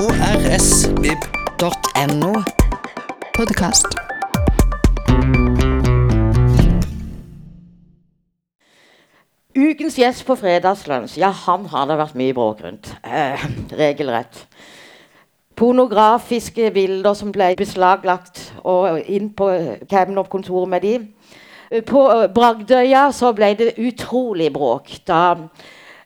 krsvib.no. Podkast. Ukens gjest på Fredagslunsj, ja, han har det vært mye bråk rundt. Eh, regelrett. Pornografiske bilder som ble beslaglagt og inn på Kemner-kontoret med de. Eh, På eh, Bragdøya så ble det utrolig bråk da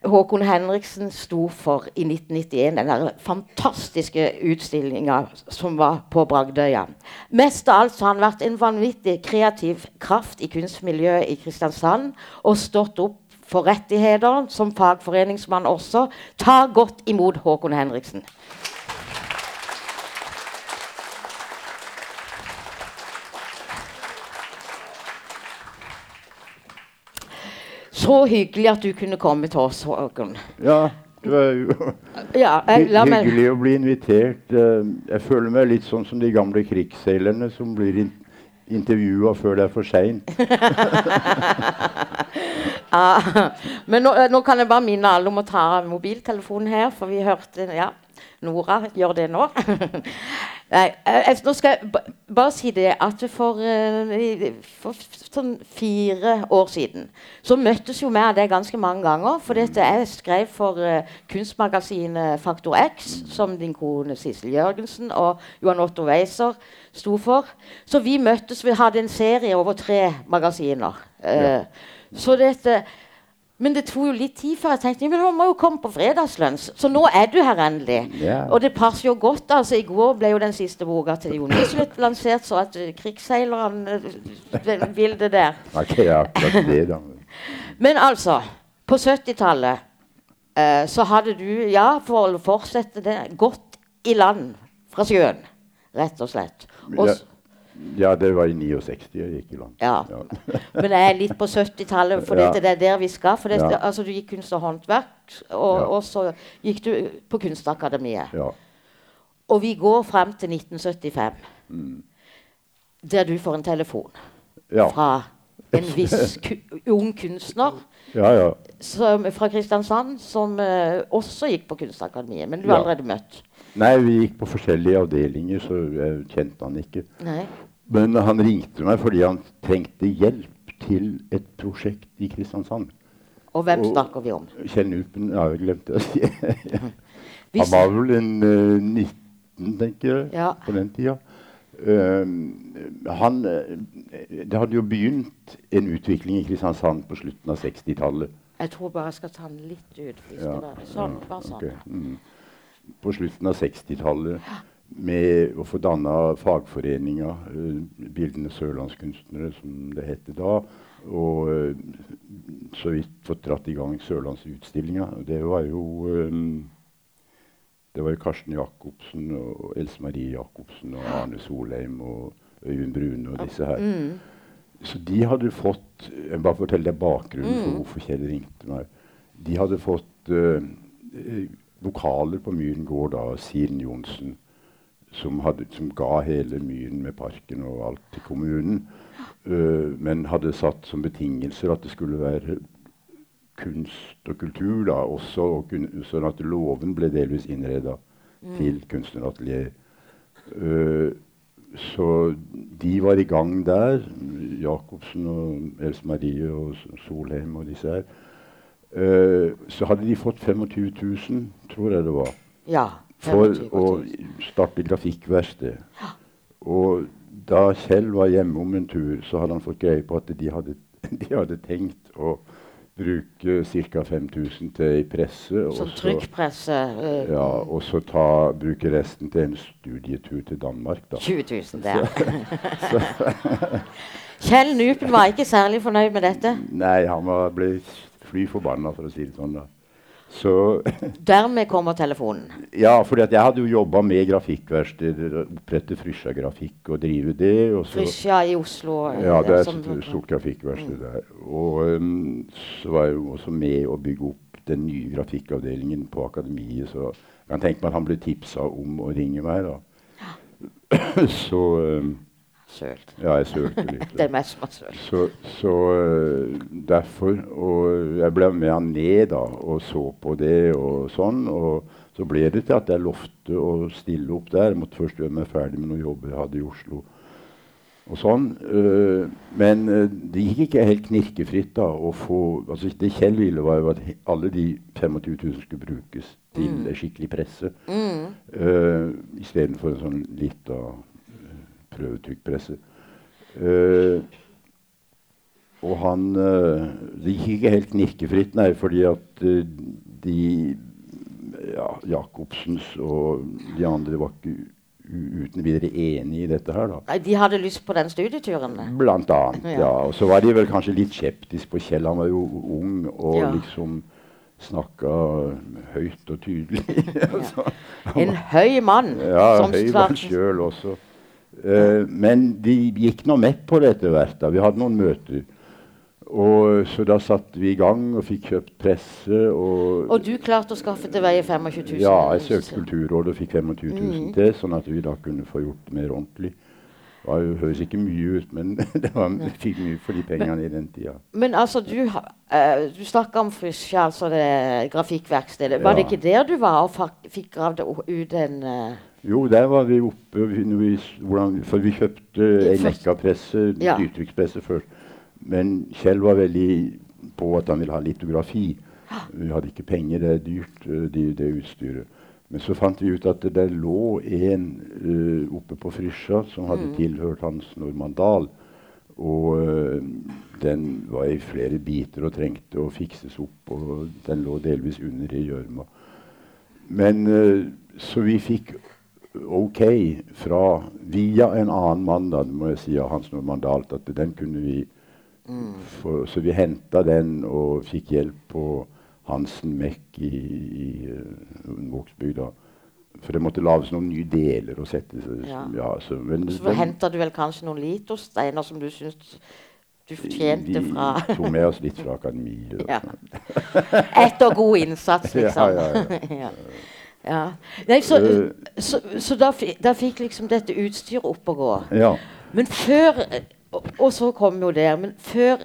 Håkon Henriksen sto for i 1991 den der fantastiske utstillinga som var på Bragdøya. Mest av alt har han vært en vanvittig kreativ kraft i kunstmiljøet i Kristiansand og stått opp for rettigheter som fagforeningsmann også. Ta godt imot Håkon Henriksen. Så hyggelig at du kunne komme til oss, Håkon. Ja, det var jo Ja, meg hyggelig å bli invitert. Eh, Jeg føler meg litt sånn som de gamle krigsseilerne som blir in intervjua før det er for seint. Ja, Men nå, nå kan jeg bare minne alle om å ta mobiltelefonen her, for vi hørte ja, Nora gjør det nå. Nei, jeg, nå skal jeg bare si det at for, eh, for sånn fire år siden så møttes jo vi av det ganske mange ganger. For dette jeg skrev for uh, kunstmagasinet Faktor X, som din kone Sissel Jørgensen og Johan Otto Weiser sto for. Så vi møttes, vi hadde en serie over tre magasiner. Eh, så dette men det tok jo litt tid før jeg tenkte men han må jo komme på fredagslunsj. Så nå er du her endelig. Yeah. Og det passer jo godt. altså I går ble jo den siste boka til Jon Iseløt lansert, så at uh, krigsseilerne vil det der. okay, ja, det, da. Men altså, på 70-tallet eh, så hadde du, ja, for å fortsette det, gått i land fra sjøen, rett og slett. Og, Ja. Ja, det var i 69 jeg gikk i land. Ja. Men jeg er litt på 70-tallet, for Ja. det er der vi skal. For det, Ja. altså, du gikk kunst og håndverk, og, og så gikk du på Kunstakademiet. Ja. Og vi går frem til 1975, Mm. der du får en telefon Ja. fra en viss ku ung kunstner ja, ja. som, fra Kristiansand som uh, også gikk på Kunstakademiet, men du har allerede møtt. Nei, vi gikk på forskjellige avdelinger, så jeg kjente han ikke. Nei. Men han ringte meg fordi han trengte hjelp til et prosjekt i Kristiansand. Og hvem Og- snakker vi om? Kjell Nupen ja, jeg glemte å si. Han var vel en uh, 19, tenker jeg, Ja. på den tida. Uh, han, eh, det hadde jo begynt en utvikling i Kristiansand på slutten av 60-tallet. Jeg tror bare jeg skal ta den litt ut. Hvis Ja, sånn, bare sånn. ok, mm. På slutten av 60-tallet med å få danna fagforeninga, eh, Bildende sørlandskunstnere, som det het da. Og eh, så vidt fått dratt i gang Sørlandsutstillinga. Det var jo eh, det var jo Karsten Jacobsen og Else Marie Jacobsen og Arne Solheim og Øyvind Brune og disse her. Mm. Så de hadde fått Jeg bare fortelle deg bakgrunnen for Mm. hvorfor Kjell ringte meg. De hadde fått uh, vokaler lokaler på Myren gård av Siren Johnsen, som, hadde, som ga hele Myren med parken og alt til kommunen. uh, men hadde satt som betingelser at det skulle være kunst og kultur da, også, og kun, sånn at låven ble delvis innreda til kunstneratelier. Uh, så de var i gang der. Jacobsen og Else Marie og Solheim og disse her. Uh, så hadde de fått 25 000, tror jeg det var, Ja. For å 000. starte grafikkverksted. Og da Kjell var hjemme om en tur, så hadde han fått greie på at de hadde, de hadde tenkt å bruke ca. 5000 til ei presse. og Som så- trykkpresse. eh, ja, og så ta, bruke resten til en studietur til Danmark, da. 20 000 der. Kjell Nupen var ikke særlig fornøyd med dette. Nei, han var, ble fly forbanna, for å si det sånn. da. Så Dermed kommer telefonen. Ja, for jeg hadde jo jobba med grafikkverksteder, opprette Frysja Grafikk og drive det. Og så, Frysja i Oslo. eh, ja, det er et stort grafikkverksted der. Og um, så var jeg jo også med å bygge opp den nye grafikkavdelingen på akademiet. Så jeg kan tenke meg at han ble tipsa om å ringe meg, da. så um, sølt. Ja, jeg sølte litt. Det er meg som har sølt. Så, så uh, derfor Og jeg ble med han ned da, og så på det og sånn. Og så ble det til at jeg lovte å stille opp der. Jeg måtte først gjøre meg ferdig med noen jobber jeg hadde i Oslo. Og sånn. øh, men øh, det gikk ikke helt knirkefritt da å få altså Det Kjell ville, var jo at alle de 25 000 skulle brukes til skikkelig presse. Mm. Uh, Istedenfor en sånn lita uh, prøvetrykkpresse. Uh, og han uh, Det gikk ikke helt knirkefritt, nei, fordi at uh, de ja, Jacobsens og de andre var ikke uten videre enig i dette her, da. Nei, De hadde lyst på den studieturen. Blant annet, Ja. ja. Og så var de vel kanskje litt skeptiske på Kjell. Han var jo ung og Ja. liksom snakka høyt og tydelig. Altså, En høy mann ja, som høy mann sjøl også. Eh, men de gikk nå med på det etter hvert. da. Vi hadde noen møter. Og, så da satte vi i gang og fikk kjøpt presse. Og, Og du klarte å skaffe til veie 25 000? ja, jeg søkte Kulturrådet og fikk 25 000 Mm. til, sånn at vi da kunne få gjort det mer ordentlig. Det høres ikke mye ut, men det var, fikk mye for de pengene i den tida. Men altså, du, eh, du snakka om Frysja, altså det grafikkverkstedet. Var det ikke der du var og fikk gravd ut en eh, Jo, der var vi oppe. vi- hvordan, for vi kjøpte Nekka-presse, Ja. dyrtrykkspresse først. Men Kjell var veldig på at han ville ha litografi. Vi hadde ikke penger, det er dyrt, det, det utstyret. Men så fant vi ut at det der lå en uh, oppe på Frysja som hadde Mm. tilhørt Hans Normandal. Og uh, den var i flere biter og trengte å fikses opp. Og den lå delvis under i gjørma. Men uh, så vi fikk OK fra via en annen mann, da, må jeg si, av Hans Normandalt, at den kunne vi få Så vi henta den og fikk hjelp på Hansen Mek i, i uh, Vågsbygda. For det måtte lages noen nye deler og settes Ja. ja, så, men Så henta du vel kanskje noen litosteiner som du syns du fortjente vi fra tok med oss litt fra akademiet. Ja. Etter god innsats, liksom. ja, ja. ja. Nei, så, Eh. så, så da, da fikk liksom dette utstyret opp å gå. ja. Men før og, og så kom jo det. Men før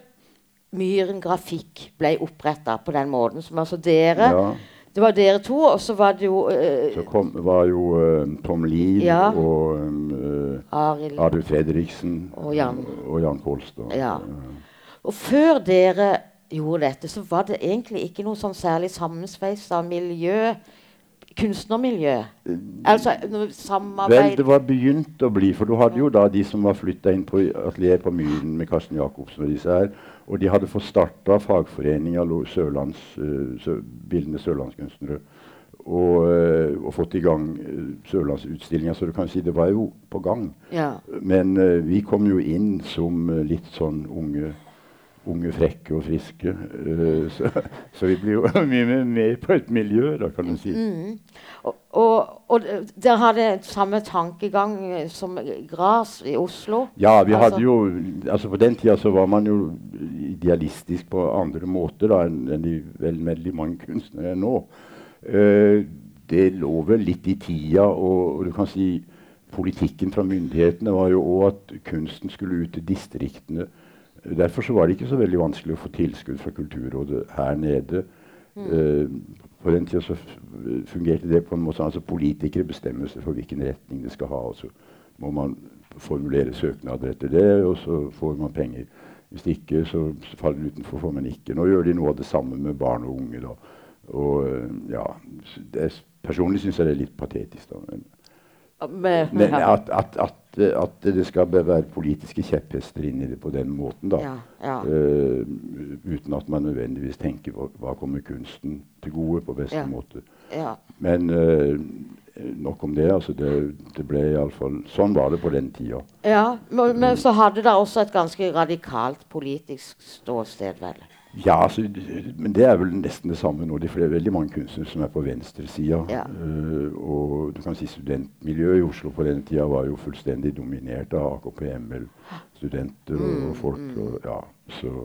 Myren Grafikk ble oppretta på den måten, som altså dere ja. Det var dere to, og så var det jo uh, Så kom, var jo uh, Tom Liv Ja. og uh, Arild Arild Fredriksen Og Jan. og Jan Kolstad. Ja. Og før dere gjorde dette, så var det egentlig ikke noe sånn særlig sammensveisa miljø Kunstnermiljø. Altså samarbeid Vel, det var begynt å bli, for du hadde jo da de som var flytta inn på atelier på Myren med Karsten Jacobsen og disse her. Og de hadde fått starta fagforeninga Sørlands, uh, Bildende sørlandskunstnere. Og, eh, og fått i gang Sørlandsutstillinga, så du kan si det var jo på gang. Ja. Men uh, vi kom jo inn som eh, litt sånn unge, unge frekke og friske. eh, så, så vi blir jo mye mer med på et miljø, da, kan du si. Og, og, og dere hadde samme tankegang som Gras i Oslo? Ja, vi Altså- hadde jo altså På den tida så var man jo idealistisk på andre måter da, enn enn de vel veldig mange kunstnere er nå. Eh, det lå vel litt i tida, og, og du kan si politikken fra myndighetene var jo òg at kunsten skulle ut til distriktene. Derfor så var det ikke så veldig vanskelig å få tilskudd fra Kulturrådet her nede. Eh, på den tida så fungerte det på en måte sånn altså Politikere bestemmer seg for hvilken retning det skal ha. og så må man formulere søknader etter det, og så får man penger. Hvis ikke, så faller det utenfor, får man ikke. Nå gjør de noe av det samme med barn og unge. da. Og øh, ja, det, er- Personlig syns jeg det er litt patetisk. da. Men, men at, at, at, at det skal være politiske kjepphester inn i det på den måten, da. Ja, ja. Uh, uten at man nødvendigvis tenker hva, hva kommer kunsten til gode på beste Ja. måte. ja. Men uh, nok om det. altså det, det ble fall, Sånn var det på den tida. ja. Men, men så hadde dere også et ganske radikalt politisk ståsted, vel? Ja, altså, men det er vel nesten det samme nå. Det er veldig mange kunstnere som er på venstresida. Ja. Uh, og du kan si studentmiljøet i Oslo på den tida var jo fullstendig dominert av AKP-ML-studenter og, og folk. Og, ja, så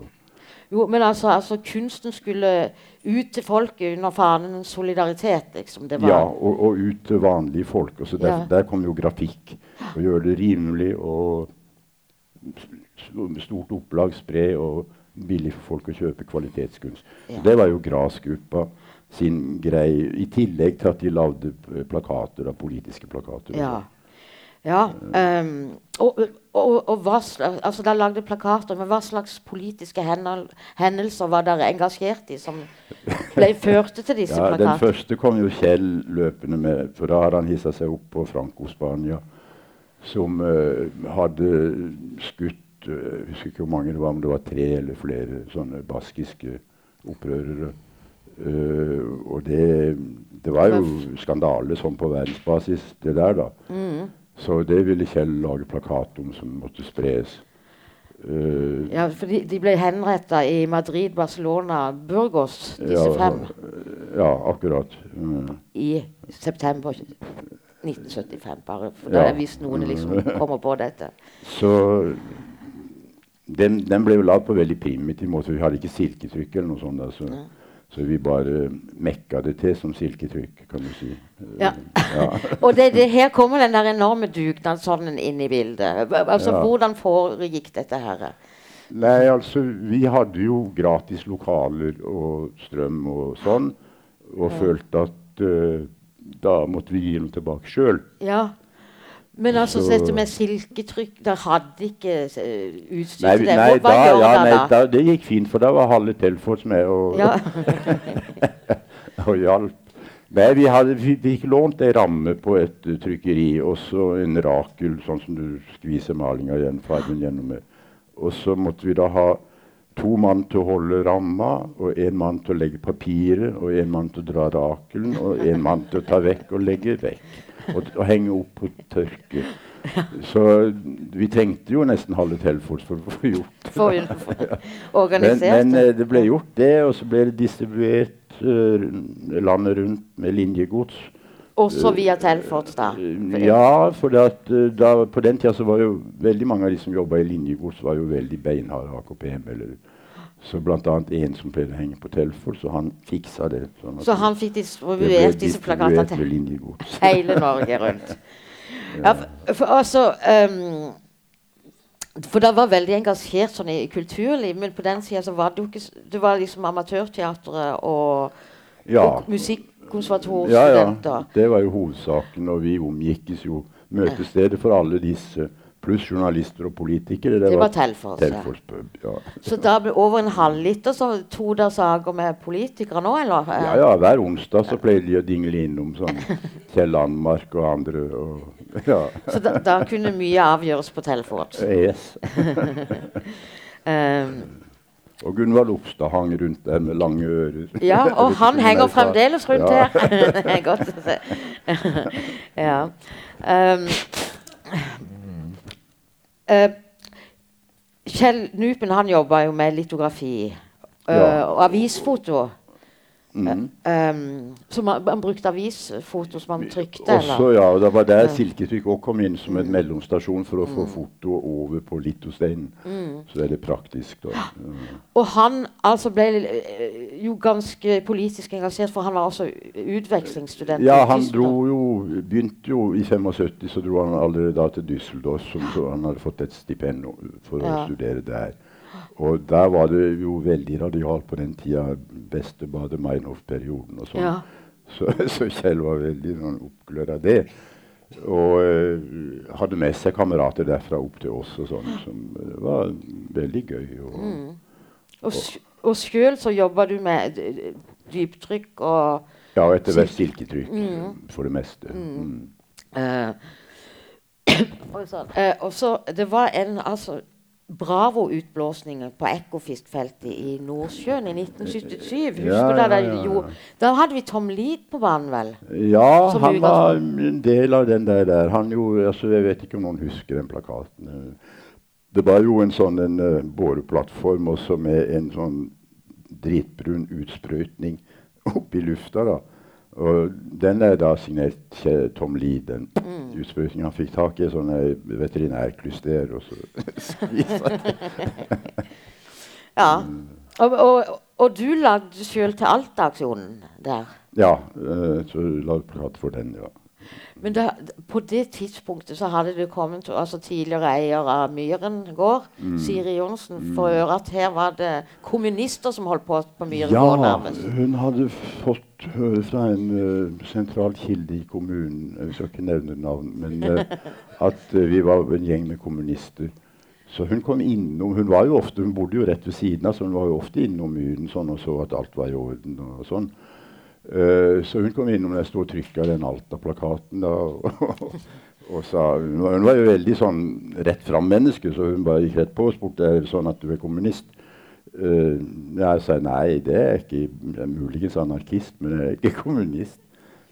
Jo, men altså, altså kunsten skulle ut til folket under fanen solidaritet, liksom. Det var Ja, og, og ut til vanlige folk. Og så der, Ja. der kom jo grafikk. Å gjøre det rimelig og stort opplag, spre og billig for folk å kjøpe kvalitetskunst. Ja. Det var jo Grasgruppa sin greie, i tillegg til at de lagde plakater, da, politiske plakater. Ja. sånn. ja um, og, og, og hva slags Altså, de lagde plakater, men hva slags politiske hendelser var dere engasjert i som ble førte til disse Ja, den første kom jo Kjell løpende med, for da hadde han hissa seg opp på Franco-Spania, som uh, hadde skutt Jeg husker ikke hvor mange det var, om det var tre eller flere sånne baskiske opprørere. Uh, og det, det var jo skandale sånn på verdensbasis, det der, da. Mm. Så det ville Kjell lage plakat om som måtte spres. Uh, Ja, for de, de ble henretta i Madrid, Barcelona, Burgos, disse ja, fem, ja, akkurat. Mm. i september 1975. Bare for Ja. hvis noen liksom kommer på dette. Så den, den ble jo lagd på veldig primitiv måte. Vi hadde ikke silketrykk eller noe sånt. Da, så, så vi bare mekka det til som silketrykk, kan du si. Ja. Ja. Og det, det, her kommer den der enorme dugnadsånden inn i bildet. Altså, Ja. Hvordan foregikk dette her? Nei, altså, vi hadde jo gratis lokaler og strøm og sånn, og følte at uh, da måtte vi gi noe tilbake sjøl. Ja. Men altså, Så- dette med silketrykk Dere hadde ikke eh, utstyr til det? nei, Hva, da, gjør ja, nei da? det gikk fint, for da var halve Telfors med og, Ja. og hjalp. Nei, vi, hadde, vi fikk lånt ei ramme på et uh, trykkeri, og så en rakel, sånn som du skviser malinga igjen, fargen gjennom. Og så måtte vi da ha to mann til å holde ramma, og en mann til å legge papiret, og en mann til å dra rakelen, og en mann til å ta vekk og legge vekk. Og, og henge opp på tørke. Så vi trengte jo nesten halve Telfors for å få gjort det. For, for, Men, organisert men det. eh, det ble gjort, det, og så ble det distribuert uh, landet rundt med linjegods. Også via Telfort, da. Eh, Ja, for at, da, på den tida så var jo veldig mange av de som jobba i linjegods, var jo veldig beinharde AKPM. Eller, så annet en som pleide å henge på Telford, så han fiksa det. Sånn Så han fikk distribuert disse plakatene til hele Norge rundt. Ja, for, for altså um, For det var veldig engasjert sånn i kulturliv, men på den sida så var det jo ikke Det var liksom amatørteatret og, Ja. og musikkonservatorstudenter. Ja, ja. Det var jo hovedsaken, og vi omgikkes jo møtestedet for alle disse, pluss journalister og politikere. Det var Telfors, ja. Telfors pub. Ja. Så da ble over en halvliter så to der saker med politikere nå, eller? ja, ja, hver onsdag så pleide de å dingle innom sånn Kjell Landmark og andre. Og, ja. Så da, da kunne mye avgjøres på Telfors? Yes. um, Og Gunvald Opstad hang rundt der med lange ører. ja, og han henger fremdeles rundt Ja. her. det er godt å se. ja. Eh, Kjell Nupen han jobba jo med litografi eh, og avisfoto. Mhm. Um, så man, man brukte avisfoto som man trykte? Også, eller? ja, og Det var der silketrykk også kom inn som en mellomstasjon for å Mm. få fotoet over på litosteinen. Så det er det praktisk. da. Og han altså ble eh, jo ganske politisk engasjert, for han var også utvekslingsstudent. Ja, han dro jo, begynte jo i 75, så dro han allerede da til Düsseldorf. Som, så han hadde fått et stipend for å Ja. studere der. Og der var det jo veldig radialt på den tida. Beste Baader-Meinhof-perioden og sånn. Ja. Så, så Kjell var veldig sånn, oppglødd av det. Og uh, hadde med seg kamerater derfra opp til oss og sånn, som uh, var veldig gøy. Og, Mm. Og, og sjøl så jobba du med d- dyptrykk og Ja, og etter hvert silketrykk for det meste. Mm. eh. Eh, og så Det var en altså Bravo-utblåsninger på Ekofiskfeltet i Nordsjøen i 1977. Husker Ja, du det? ja, Da, ja, ja. jo, da hadde vi Tom Lead på banen, vel? Ja, Som han var en del av den der. der. Han jo, altså, jeg vet ikke om noen husker den plakaten. Det var jo en sånn en, uh, boreplattform også med en sånn dritbrun utsprøytning oppi i lufta. da. Og den er da signert Tom Lee, den Mm. utsprøytningen. Han fikk tak i sånne eh, veterinærklyster, og så skvisa Ja. Og, og, og du lagde sjøl til Alta-aksjonen der. Ja, Jeg så la vi plakat for den, ja. Men det, på det tidspunktet så hadde det kommet altså tidligere eier av Myren gård, Mm. Siri Johnsen, for å høre at her var det kommunister som holdt på på Myren Ja, gård, nærmest. hun hadde fått høre fra en uh, sentral kilde i kommunen, jeg skal ikke nevne navn, men uh, at uh, vi var en gjeng med kommunister. Så hun kom innom Hun var jo ofte, hun bodde jo rett ved siden av, så hun var jo ofte innom Myren sånn, og så at alt var i orden. og sånn. Eh, så hun kom innom der jeg sto og trykka den Alta-plakaten. og, og sa, hun, var, hun var jo veldig sånn rett fram-menneske, så hun bare gikk rett på og spurte er det sånn at du er kommunist. Uh, jeg sa nei, det er ikke jeg er muligens anarkist, men jeg er ikke kommunist.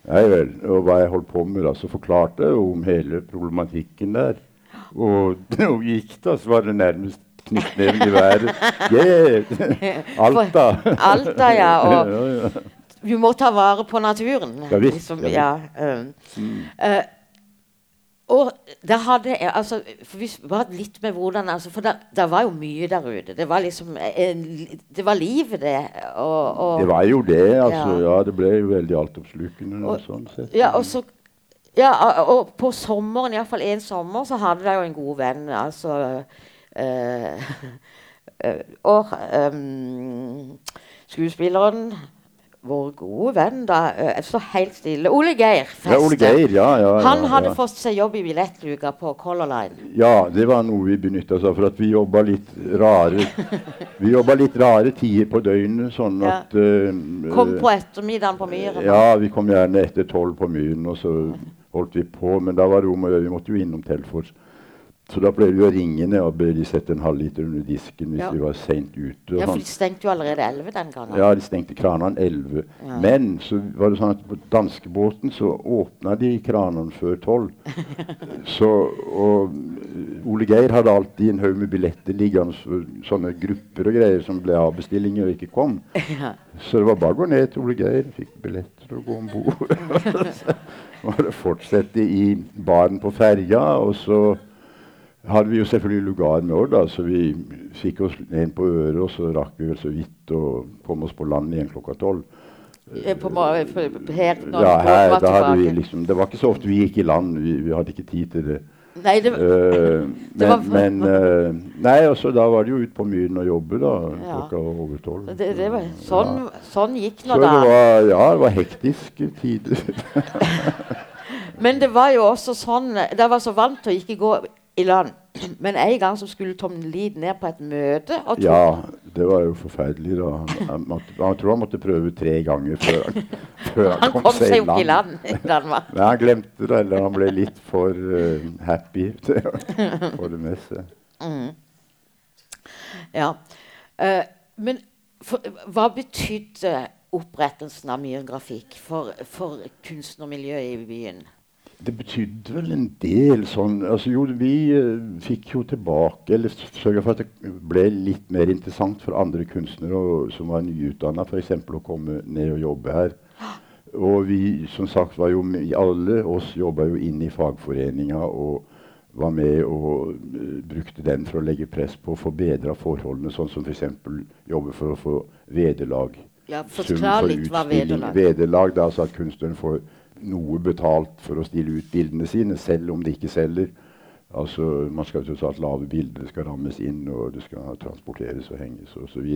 Nei vel. Og hva jeg holdt på med, da, så forklarte jeg om hele problematikken der. Og da hun gikk, da, så var det nærmest knyttneven i været. Yeah! Alta! Alta, ja. Og. vi må ta vare på naturen. Ja visst, ja visst. ja, um, eh, og da hadde jeg altså, for Vi var litt med hvordan altså, For det, var jo mye der ute. Det var liksom en, Det var livet, det. Og, og, Det var jo det. altså. Ja. Ja, det ble jo veldig altoppslukende. Og- sånn sett. Ja, og så ja, og- på sommeren, iallfall en sommer, så hadde jeg jo en god venn. Altså eh, eh, Og ehm, skuespilleren Vår gode venn, da så helt stille. Ole Geir Feste. Ja, Ole Geir, ja. ja, ja Han hadde ja. fått seg jobb i billettluka på Color Line. Ja, det var noe vi benytta oss av. For at vi jobba litt rare Vi jobba litt rare tider på døgnet, sånn at uh, Kom på ettermiddagen på Myren. Ja, vi kom gjerne etter tolv på Myren, og så holdt vi på. Men da var det om å gjøre. Vi måtte jo innom Telfors. Så da pleide vi å ringe ned og be de sette en halvliter under disken hvis Ja. vi var seint ute. Ja, for sånn. de stengte jo allerede 11 den gangen. Ja, de stengte kranene 11. Ja. Men så var det sånn at på danskebåten så åpna de kranene før 12. så, og eh, Ole Geir hadde alltid en haug med billetter liggende for sånne grupper og greier som ble avbestillinger og ikke kom. Ja. Så det var bare å gå ned til Ole Geir, fikk billetter og gå om bord. så var det fortsette i baren på ferja, og så hadde vi jo selvfølgelig lugar med da, så vi fikk oss en på øret, og så rakk vi vel så vidt å komme oss på land igjen klokka tolv. Eh, på, her, når Ja, her, da hadde vi liksom, det var ikke så ofte vi gikk i land, vi, vi hadde ikke tid til det. Nei, det, Eh, var men men eh, Nei, også da var det jo ut på Myren og jobbe, da, Ja. klokka over tolv. det, det var, sånn, sånn gikk Så nå det da. var, ja, det var hektiske tider. Men det var jo også sånn Det var så varmt og ikke gå i land. Men en gang så skulle Tom Lid ned på et møte Ja, det var jo forferdelig. da. Han, måtte, han tror han måtte prøve tre ganger før han, før han, Han kom seg i land i Danmark. Men han glemte det, eller han ble litt for uh, happy få det med seg. Ja. Uh, men for, hva betydde opprettelsen av Myhren Grafikk for, for kunstnermiljøet i byen? Det betydde vel en del sånn altså Jo, vi eh, fikk jo tilbake Eller sørga for at det ble litt mer interessant for andre kunstnere og, som var nyutdanna, f.eks. å komme ned og jobbe her. Og vi som sagt var jo med- Alle oss jobba jo inn i fagforeninga og var med og eh, brukte den for å legge press på å forbedre forholdene, sånn som f.eks. jobbe for å få vederlag. Ja, Forklar for litt hva vederlag er. Vederlag, er altså at kunstneren får noe betalt for å stille ut bildene sine, selv om de ikke selger. Altså, Man skal jo at lave bilder, skal rammes inn, og det skal transporteres og henges osv.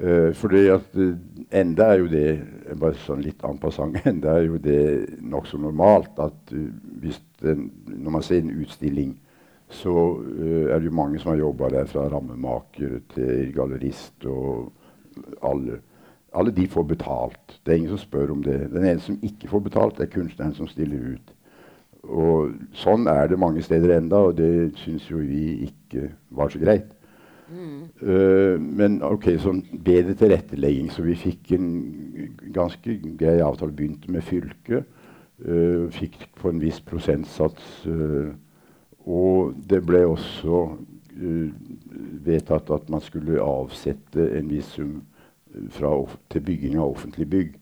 Uh, uh, enda er jo det bare sånn litt en enda er jo det nokså normalt at uh, den, når man ser en utstilling, så uh, er det jo mange som har jobba der, fra rammemaker til gallerist og alle. Alle de får betalt. Det er ingen som spør om det. Den eneste som ikke får betalt, er kunstneren som stiller ut. Og sånn er det mange steder enda, og det syns jo vi ikke var så greit. Eh, men ok, sånn bedre tilrettelegging, så vi fikk en ganske grei avtale. Begynte med fylket. Uh, fikk på en viss prosentsats. Uh, og det ble også eh, vedtatt at man skulle avsette en viss sum eh, fra, til bygging av offentlige bygg.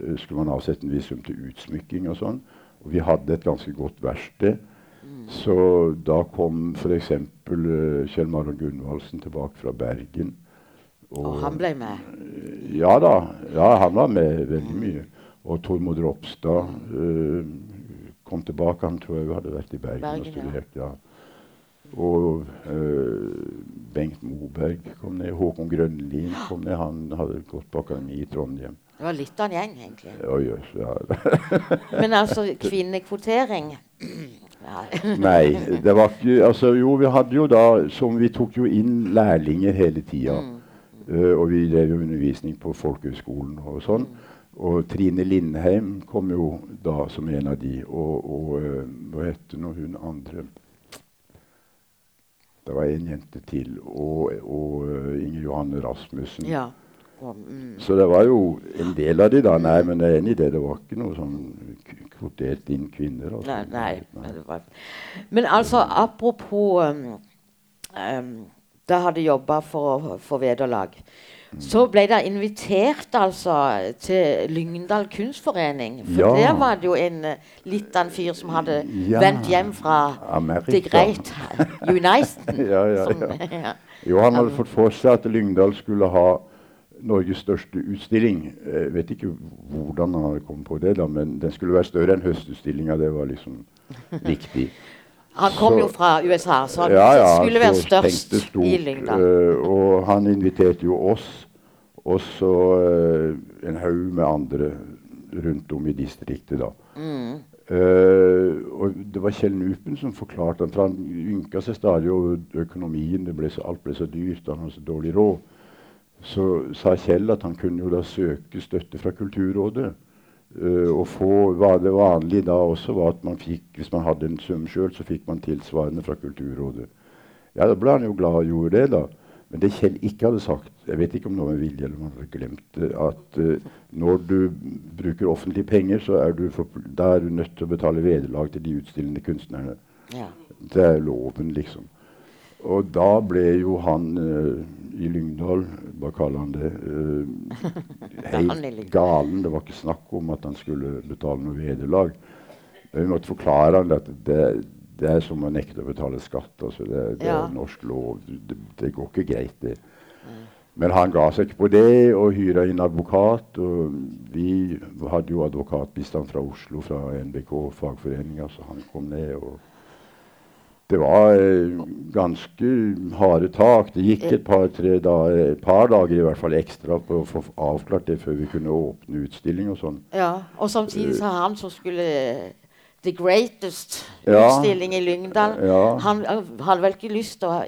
Eh, skulle man avsette en viss sum til utsmykking og sånn. Og vi hadde et ganske godt verksted. Så da kom f.eks. Uh, Kjell Maron Gunvaldsen tilbake fra Bergen. Og han ble med. Ja da. Ja, han var med veldig mye. Og Tormod Ropstad, uh, kom tilbake. Han tror jeg hadde vært i Bergen, Bergen, og studert. ja. Og øh, Bengt Moberg kom ned. Håkon Grønlin kom ned. Han hadde gått på akademi i Trondheim. Det var litt av en gjeng, egentlig. Ja, yes, ja. Men altså, kvinnekvotering. Nei, det var ikke Altså, jo, vi hadde jo da som Vi tok jo inn lærlinger hele tida. Eh, og vi drev jo undervisning på folkehøgskolen og sånn. Og Trine Lindheim kom jo da som en av de. Og, og eh, hva heter nå hun andre? Det var en jente til. Og, og eh, Inger Johanne Rasmussen. ja. Og, mm. Så det var jo en del av de da. Nei, men jeg er enig i det. Det var ikke noe sånn kvotert inn kvinner. Altså. Nei, nei. men det var- Men altså, apropos um, um, Da hadde jobba for å få vederlag. Så ble det invitert altså til Lyngdal kunstforening. For Ja. der var det jo en eh, litt av en fyr som hadde Ja. vendt hjem fra Amerika. The Great Uniten. Ja, ja, som- ja. ja. Jo, han hadde fått for seg at Lyngdal skulle ha Norges største utstilling. Jeg vet ikke hvordan han hadde kommet på det, da, men den skulle være større enn høstutstillinga. Det var liksom viktig. Han kom Så- jo fra USA, så han Ja, ja, skulle være størst stort, i Lyngdal. Uh, og han inviterte jo oss, og så uh, en haug med andre rundt om i distriktet, da. Mm. Uh, og det var Kjell Nupen som forklarte han, for han ynka seg stadig over økonomien. Det ble så, alt ble så dyrt, han hadde så dårlig råd. Så sa Kjell at han kunne jo da søke støtte fra Kulturrådet. Eh, og få, var Det vanlige da også var at man fikk, hvis man hadde en sum sjøl, så fikk man tilsvarende fra Kulturrådet. Ja, Da ble han jo glad og gjorde det, da. Men det Kjell ikke hadde sagt, jeg vet ikke om det var med vilje eller om han hadde glemt det, at uh, når du bruker offentlige penger, så er du, for, da er du nødt til å betale vederlag til de utstillende kunstnerne. Ja. Det er loven, liksom. Og da ble jo han eh, i Lyngdal, hva kaller han det, eh, helt galen. Det var ikke snakk om at han skulle betale noe vederlag. Vi måtte forklare han at det, det er som å nekte å betale skatt. Altså det, det Ja. er norsk lov. Det, det går ikke greit, det. Men han ga seg ikke på det og hyra inn advokat. Og vi hadde jo advokatbistand fra Oslo, fra NBK, fagforeninga, så han kom ned. og det var eh, ganske harde tak. Det gikk et par-tre dager, et par dager i hvert fall ekstra på å få avklart det før vi kunne åpne utstilling og sånn. Ja, og samtidig så han som skulle The Greatest Ja. utstilling i Lyngdal. Ja. Han eh, hadde vel ikke lyst til å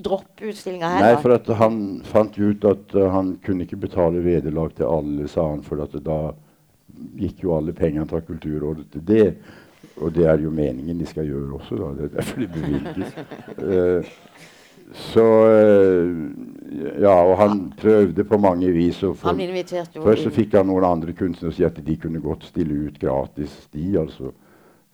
droppe utstillinga Nei, for at han fant ut at eh, han kunne ikke betale vederlag til alle, sa han, for at da gikk jo alle pengene fra Kulturrådet til det. Og det er jo meningen de skal gjøre også, da. Det er derfor de bevilges. Eh, så eh, Ja, og han prøvde på mange vis å få Først så fikk han noen andre kunstnere si at de kunne godt stille ut gratis, de altså.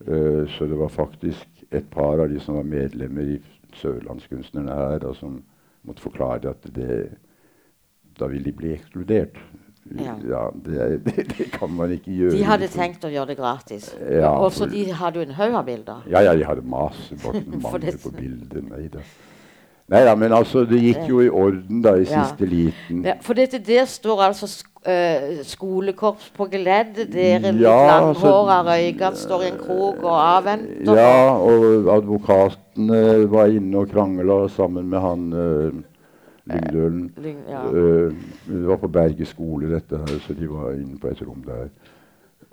Eh, så det var faktisk et par av de som var medlemmer i Sørlandskunstnerne her, da, som måtte forklare at det Da ville de bli ekskludert. Ja. det, er- det, det kan man ikke gjøre. De hadde tenkt å gjøre det gratis. Ja, og så de hadde jo en haug av bilder. Ja, ja, de hadde masse det- mangel på bilder. Nei da. Nei da, men altså, det gikk jo i orden da, i Ja. siste liten. Ja, for dette der står altså eh, skolekorps på geledd. Dere litt Ja, langhåra altså- røykere står i en krok og avventer. Ja, og advokatene var inne og krangla sammen med han uh, Lyngdølen. Lyng, ja. Eh, det var på Berge skole, dette her, så de var inne på et rom der.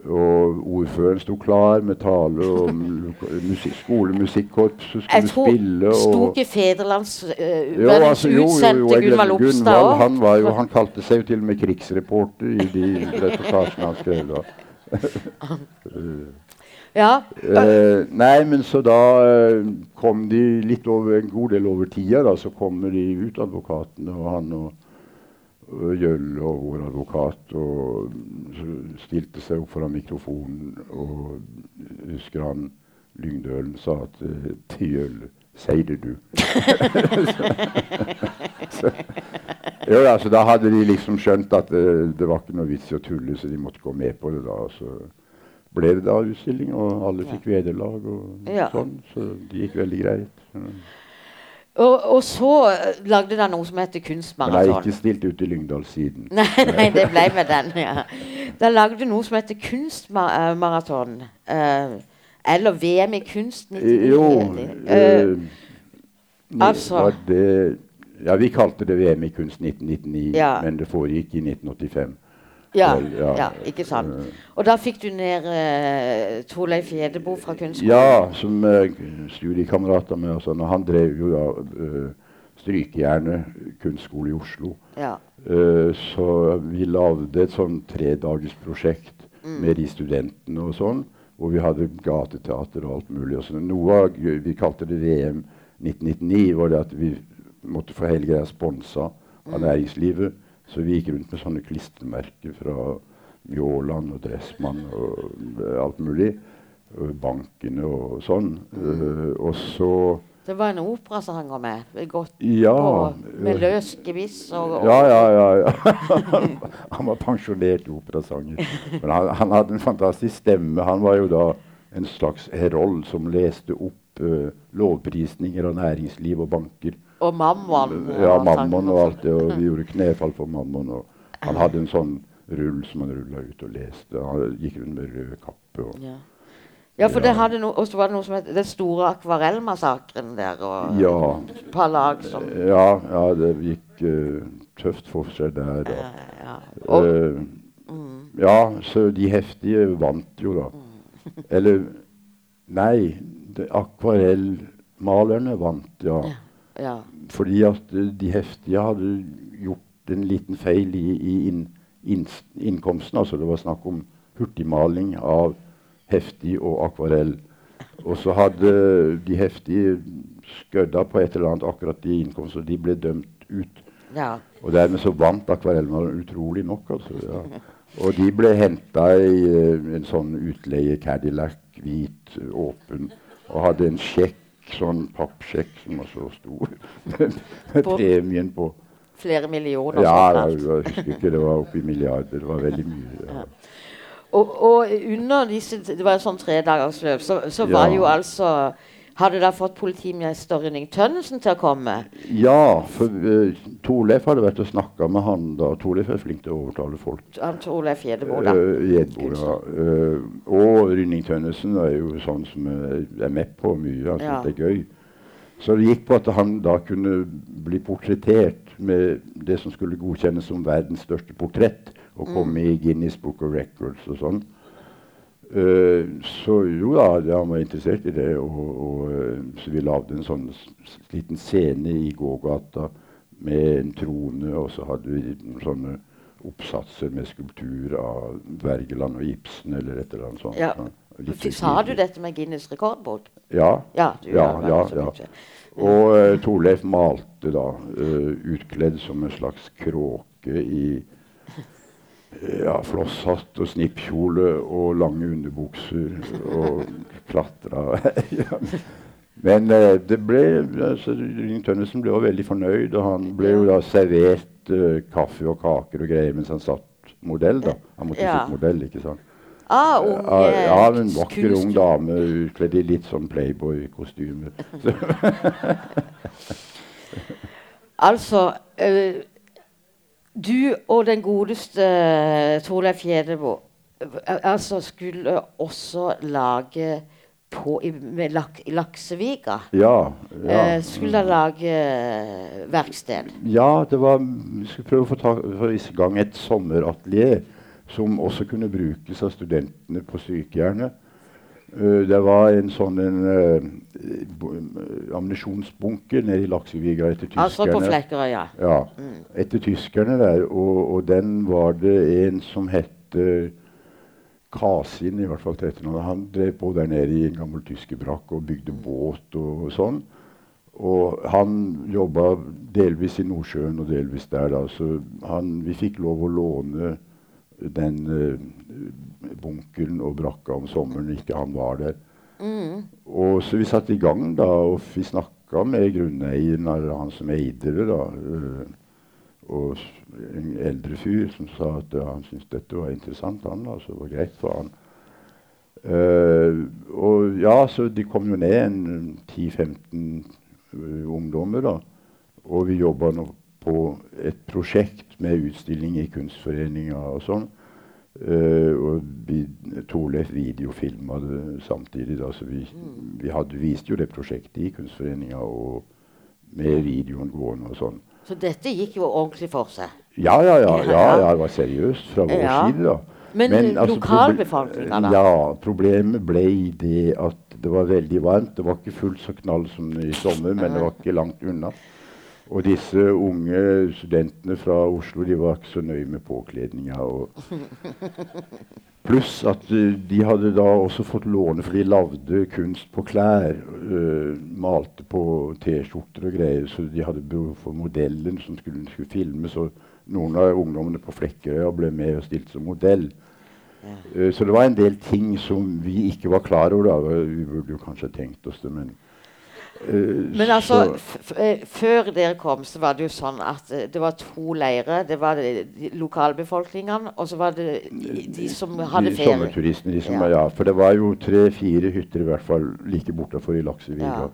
Og ordføreren sto klar med tale om musikk, skolemusikkorps som Jeg skulle tror spille. Sto og ikke Federlands uh, jo, altså, jo, jo, jo, utsendte jeg Gunvald Gunvald, òg? han, var jo, han kalte seg jo til og med krigsreporter i de reportasjene han skrev da. Ja. Uh, nei, men så da uh, kom de litt over en god del over tida. Da, så kommer de ut, advokatene og han og, og og vår advokat, og stilte seg opp foran mikrofonen. Og husker han Lyngdølen sa at eh, til Jøll Sier det, du. så, jo, ja, så da hadde de liksom skjønt at det var ikke noe vits i å tulle, så de måtte gå med på det. da. Så ble det da utstilling, og alle fikk vederlag og Ja. sånn. Så det gikk veldig greit. Og, og så eh, lagde dere noe som heter Kunstmaraton. Nei, ikke stilt ut i Lyngdal siden. Nei, nei, det ble med den. ja. Da lagde noe som heter Kunstmaraton. Eh, Eller VM i kunst Eh, 1999. Jo Eh, eh, altså- det, Ja, vi kalte det VM i kunst 1999, Ja. men det foregikk i 1985. ja, ja. ikke sant. Eh, Og da fikk du ned uh, Torleif Gjedebo fra kunstskolen. Ja, som uh, studiekamerater av meg. og sånn, og Han drev jo da uh, Strykejernet kunstskole i Oslo. Ja. Uh, så vi lagde et sånn tredagersprosjekt med de studentene og sånn. Hvor vi hadde gateteater og alt mulig. Og sånn. Noe av, vi kalte det VM 1999, var det at vi måtte få hele greia sponsa av næringslivet. Så vi gikk rundt med sånne klistremerker fra Mjåland og Dressmann og eh, alt mulig. Bankene og sånn. Uh, og så Det var en operasanger med. Godt Ja. på, med løs gebiss og, og Ja, ja, ja. ja. han var pensjonert operasanger. Men han, han hadde en fantastisk stemme. Han var jo da en slags herold som leste opp uh, lovprisninger av næringsliv og banker. Og Mammon. Ja, Mammon og alt det. Og vi gjorde knefall for Mammon. Og han hadde en sånn rull som han rulla ut og leste. Han gikk rundt med rød kappe. Og, Ja. ja, for Ja. det hadde no, og så var det noe som het Den store akvarellmassakren der. Og ja, et par lag som ja, ja, det gikk uh, tøft for seg der. da. Uh, ja. Og, Eh, Ja, så de heftige vant jo, da. Eller Nei, akvarellmalerne vant, ja. Ja. Fordi at eh, de heftige hadde gjort en liten feil i, i inn, inn, innkomsten. Altså det var snakk om hurtigmaling av heftig og akvarell. Og så hadde de heftige skødda på et eller annet akkurat i innkomst, og de ble dømt ut. ja. Og dermed så vant akvarellmaleren utrolig nok. altså, ja. Og de ble henta i uh, en sånn utleie Cadillac, hvit, åpen, og hadde en sjekk, sånn pappsjekk som var så stor, med premien på. Flere millioner. Ja, jeg, jeg husker ikke, det var oppi milliarder. Det var veldig mye. Ja. Og, og under disse Det var en sånn tredagersløp, så, så var Ja. jo altså Hadde da fått politimester Rynning Tønnesen til å komme? Ja, for uh, Torleif hadde vært og snakka med han da. Torleif er flink til å overtale folk. Han Torleif Gjedebo, da. Uh, Gjedbo, ja. Uh, og Rynning Tønnesen er jo sånn som er, med på mye. Han Ja. det er gøy. Så det gikk på at han da kunne bli portrettert med det som skulle godkjennes som verdens største portrett, og Mm. komme i Guinness Book of Records og sånn. Uh, så jo da, han var interessert i det. Og, og, uh, så vi lagde en sånn liten scene i gågata med en trone, og så hadde vi sånne oppsatser med skulptur av Wergeland og Ibsen eller et eller annet sånt. Ja. Sa du dette med Guinness rekordbok? Ja. Ja, Ja, ja, ja. Og uh, Torleif malte da, uh, utkledd som en slags kråke i ja, flosshatt og snippkjole og lange underbukser og klatra. Men eh, det ble, altså, Ring Tønnesen ble også veldig fornøyd, og han ble jo da servert eh, kaffe og kaker og greier mens han satt modell. da. Han måtte Ja. sitte modell, ikke sant? Ah, unge Ja, ja, en vakker kunst- ung dame utkledd i litt sånn Playboy-kostyme. Altså eh, Du og den godeste Torleif Gjedebo eh, altså skulle også lage på, i, med lak, i Laksevika. Ja. ja. Eh, skulle da lage eh, verksted. Ja, det var, vi skulle prøve å få, ta, få i gang et sommeratelier som også kunne brukes av studentene på sykejernet. Eh, det var en sånn en, uh, bo- eh, nede i Lakseviga etter tyskerne. Altså på Flekkerøya. Ja, etter tyskerne der. Og, og den var det en som het Kasin, i hvert fall til etternavn. Han drev på der nede i en gammel tyskerbrakk og bygde båt og, sånn. Og han jobba delvis i Nordsjøen og delvis der, da. Så han, vi fikk lov å låne den eh, bunkeren og brakka om sommeren ikke han var der. Og så vi satte i gang, da, og vi snakka med grunneieren, eller han som eide det, da. øh, og en eldre fyr som sa at ja, han syntes dette var interessant, han. Altså, det var greit for han. Uh, og ja, så de kom jo ned en 10-15 øh, ungdommer, da. Og vi jobba nå på et prosjekt med utstilling i Kunstforeninga og sånn. Uh, og vi, Torleif videofilma det samtidig. Da, så vi, vi hadde, viste jo det prosjektet i Kunstforeninga og med videoen gående og sånn. Så dette gikk jo ordentlig for seg. Ja, ja, ja. ja, Ja. det var seriøst fra vår Ja. side, da. Men, altså, lokalbefolkninga, da? Ja, problemet ble det at det var veldig varmt. Det var ikke fullt så knall som i sommer, men det var ikke langt unna. Og disse unge studentene fra Oslo de var ikke så nøye med påkledninga. Pluss at eh, de hadde da også fått låne, for de lagde kunst på klær. Øh, malte på T-skjorter og greier, så de hadde behov for modellen som skulle, skulle filmes. Og noen av ungdommene på Flekkerøya ble med og stilt som modell. Eh, så det var en del ting som vi ikke var klar over. da. Vi burde jo kanskje tenkt oss det, men Men altså, eh, før dere kom, så var det jo sånn at eh, det var to leirer. Det var de lokalbefolkningen, og så var det de, de som hadde de ferie. sommerturistene. De som, Ja. ja. For det var jo tre-fire hytter i hvert fall like bortafor i Laksevik. Ja.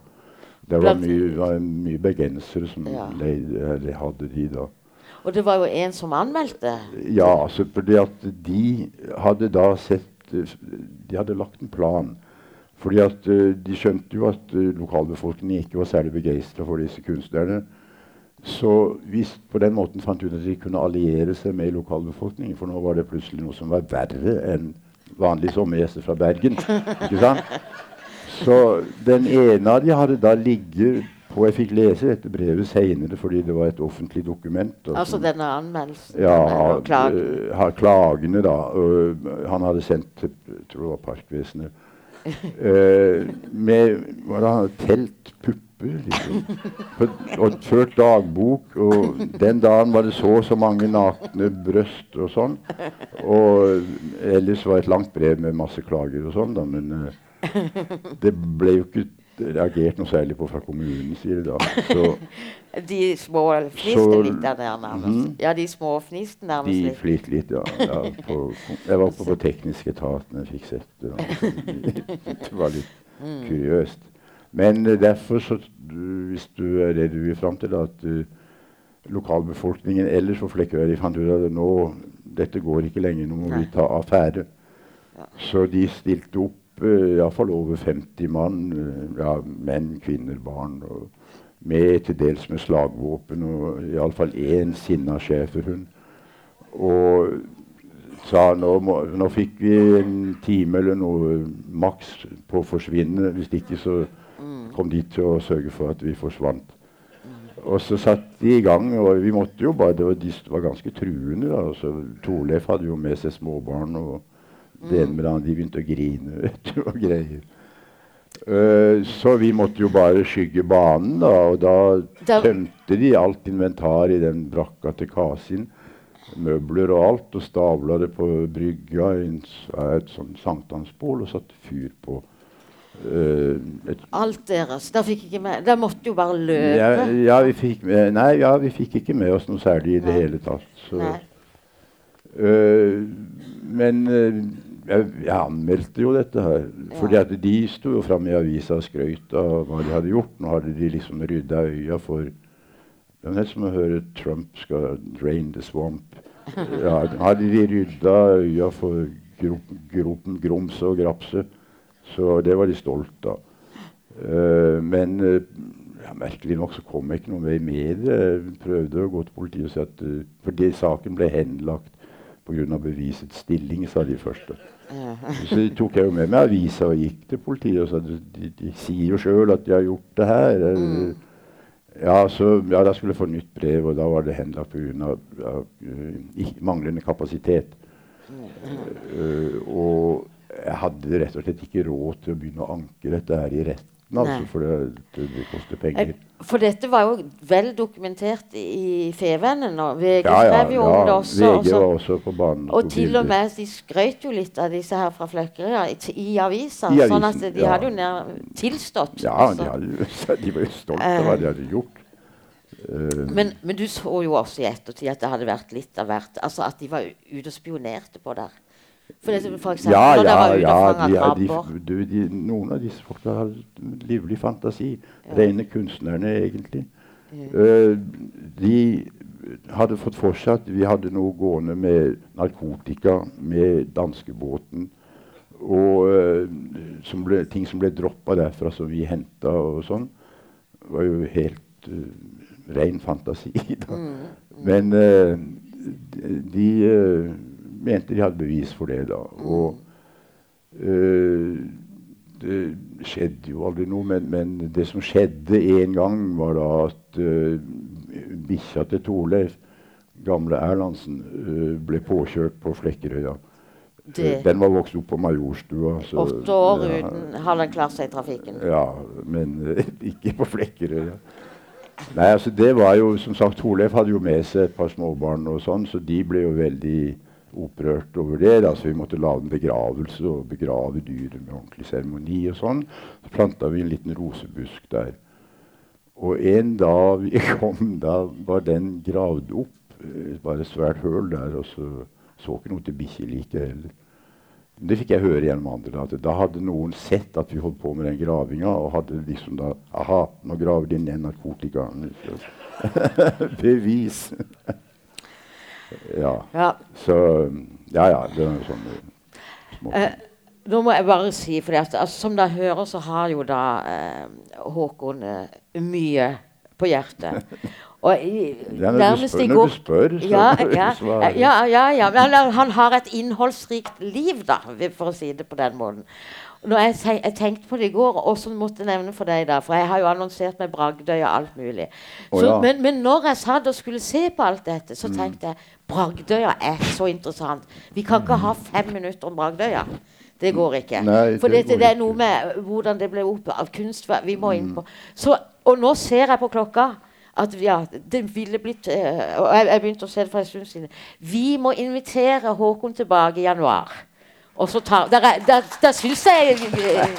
Det var mye, var mye bergensere som Ja. leide, hadde de da. Og det var jo en som anmeldte. Ja, altså fordi at de hadde da sett eh, De hadde lagt en plan. Fordi at eh, de skjønte jo at eh, lokalbefolkningen ikke var særlig begeistra for disse kunstnerne. Så hvis på den måten fant hun at de kunne alliere seg med lokalbefolkningen, for nå var det plutselig noe som var verre enn vanlige sommergjester fra Bergen. ikke sant? Så den ene av de hadde da ligget på Jeg fikk lese dette brevet seinere fordi det var et offentlig dokument. og Altså denne anmeldelsen. ja, eller klagen. klagene, da. Han hadde sendt til jeg tror var Parkvesenet. Eh, med hva da, telt, pupper, liksom. Og ført dagbok. Og den dagen var det så og så mange nakne bryst og sånn. Og ellers var det et langt brev med masse klager og sånn, da. Men eh, det ble jo ikke reagert noe særlig på fra kommunens de da. Så De små fniste litt der nærmest. Mhm. Ja, de små fniste nærmest De litt. flyter litt, ja. ja på, jeg var oppe på teknisk når jeg fikk sett det. Det var litt kuriøst. Men uh, derfor, så, du, hvis du er det du vil fram til, da, at uh, lokalbefolkningen ellers på Flekkerøy de fant ut at nå, dette går ikke lenger, nå må Nei. vi ta affære. Ja. Så de stilte opp iallfall over 50 mann. eh, ja, menn, kvinner, barn. Og med til dels med slagvåpen og iallfall én sinna schæferhund. Og sa nå, må, nå fikk vi en time eller noe maks på å forsvinne. Hvis ikke så kom de til å sørge for at vi forsvant. Og så satte de i gang, og vi måtte jo bare Det var, de var ganske truende. da, altså, Torleif hadde jo med seg småbarn, og det ene med det andre. De begynte å grine vet du, og greier. Uh, så vi måtte jo bare skygge banen, da. Og da tømte de alt inventar i den brakka til Kasin. Møbler og alt, og stabla det på brygga i et sånn sankthansbål og satte fyr på Uh, Alt deres. Da fikk ikke med. Da måtte jo bare løpe. ja, ja, vi fikk med, nei, ja, vi fikk ikke med oss noe særlig i det Nei. hele tatt. Øh, men øh, jeg, jeg anmeldte jo dette her. Fordi Ja. at de sto jo fram i avisa og skrøt av hva de hadde gjort. Nå hadde de liksom rydda øya for Det er som å høre Trump skal 'drain the swamp'. Ja, hadde de rydda øya for grop, gropen, grums og grapse. Så det var de stolt av. Uh, men uh, ja, merkelig nok så kom jeg ikke noe med i media. Jeg prøvde å gå til politiet og si at uh, fordi saken ble henlagt pga. bevisets stilling, sa de først. Ja. Så tok jeg jo med meg avisa og gikk til politiet og sa de, de sier jo sjøl at de har gjort det her. Mm. Ja, så, ja, da skulle jeg få nytt brev, og da var det henlagt pga. Uh, ik- manglende kapasitet. Uh, og jeg hadde rett og slett ikke råd til å begynne å anke dette her i retten, altså, for det, det, koster penger. For dette var jo vel dokumentert i Fevennen, og VG Ja, ja, skrev jo om det også. VG var også på banen. Og til og med de skrøt jo litt av disse her fra Fløkkerøya i, i avisa. I Sånn at de hadde jo nær tilstått. Ja, altså. de, hadde, de var jo stolte av hva de hadde gjort. Eh, men, men du så jo også i ettertid at det hadde vært litt av hvert. Altså at de var ute og spionerte på der. For, det, for eksempel ja, ja, ja de, de, de, noen av disse folka har livlig fantasi. Rene kunstnerne, egentlig. Eh, de hadde fått for seg at vi hadde noe gående med narkotika med danskebåten. Og uh, som ble, ting som ble droppa derfra, som vi henta og sånn. Var jo helt uh, ren fantasi. da. Men eh, de, de mente de hadde bevis for det, da. Og eh, det skjedde jo aldri noe, men, men det som skjedde en gang, var da at uh, bikkja til Torleif, gamle Erlandsen, eh, ble påkjørt på Flekkerøya. Det- Den var vokst opp på Majorstua. så- Åtte år ja, uten har den klart seg i trafikken. Ja, men eh, ikke på Flekkerøya. Nei, altså det var jo, som sagt, Torleif hadde jo med seg et par småbarn, og sånn, så de ble jo veldig opprørt over det. da, så Vi måtte lage en begravelse og begrave dyret med ordentlig seremoni. og sånn. Så planta vi en liten rosebusk der. Og en dag vi kom, da var den gravd opp. eh, Bare et svært høl der. Og så så ikke noe til bikkjeliket heller. Det fikk jeg høre gjennom andre. At da hadde noen sett at vi holdt på med den gravinga, og hadde liksom da Aha, nå graver de ned narkotikaen. Bevis. Ja. Ja. Så Ja, ja. Det er sånn små Eh, nå må jeg bare si, for altså, som dere hører, så har jo da eh, Håkon eh, mye på hjertet. Og i, Ja, når nærmest spør- i når du spør, så ja, ja, svarer ja, ja, ja. Men han, han har et innholdsrikt liv, da, for å si det på den måten. Når jeg, jeg tenkte på det i går, og så måtte jeg nevne for deg, da, for jeg har jo annonsert med Bragdøy og alt mulig. Så, ja. men, men når jeg satt og skulle se på alt dette, så tenkte jeg Bragdøya er så interessant. Vi kan ikke ha fem minutter om Bragdøya. Det går ikke. Nei, For det det, det er noe med hvordan det ble opp av kunstverk Vi må inn på så, Og nå ser jeg på klokka at ja, det ville blitt eh, Og jeg, jeg begynte å se det for en stund siden. Vi må invitere Håkon tilbake i januar. Og så tar Der, er- der, der syns jeg eh,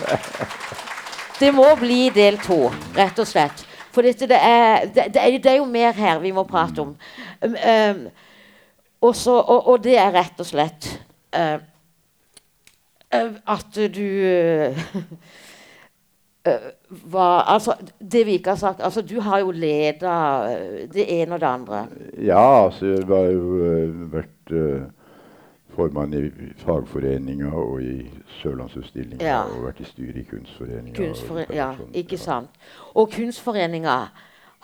Det må bli del to, rett og slett. For dette, det, er, det, det, er, det er jo mer her vi må prate om. Um, um, og, så, og, og det er rett og slett uh, at du uh, var Altså, det vi ikke har sagt altså Du har jo leda det ene og det andre. Ja, altså jeg har jo vært eh, formann i fagforeninga og i Sørlandsutstillinga. Ja. Og vært i styret i Kunstforeninga. Kunstfore ja, sånn, ikke ja. sant. Og Kunstforeninga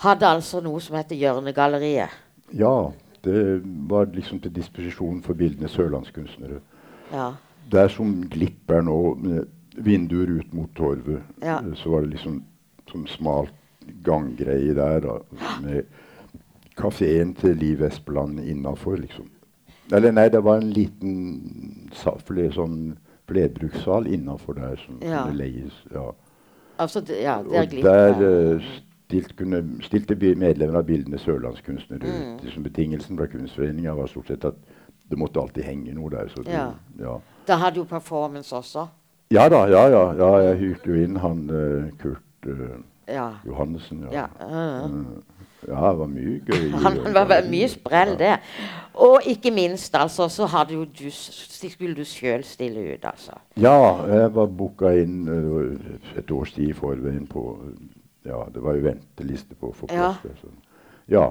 hadde altså noe som heter Hjørnegalleriet. Ja, det var liksom til disposisjon for bildende sørlandskunstnere. Ja. Der som Glipp er nå, med vinduer ut mot torvet, Ja. så var det liksom som smalt ganggreie der. Da, med kafeen til Liv Espeland innafor, liksom. Eller nei, det var en liten fle, sånn flerbrukssal innafor der som Ja. kunne leies. Ja. Altså, det, ja, glitt, Og der er. eh, stilt, kunne, stilte medlemmer av bildende sørlandskunstnere Mm. ut. Liksom betingelsen fra Kunstforeninga var stort sett at det måtte alltid henge noe der. Så det, Ja. ja. Da hadde jo performance også. Ja da, ja, ja. ja jeg hyrte jo inn han uh, Kurt uh, Ja. Johannessen. Ja. ja. Mm. Ja, det var mye gøy. Han var var mye sprell, det. Og ikke minst, altså, så hadde jo du, skulle du sjøl stille ut, altså. Ja, jeg var booka inn eh, et års tid i forveien på Ja, det var jo venteliste på å få Ja. plass. Ja. Ja.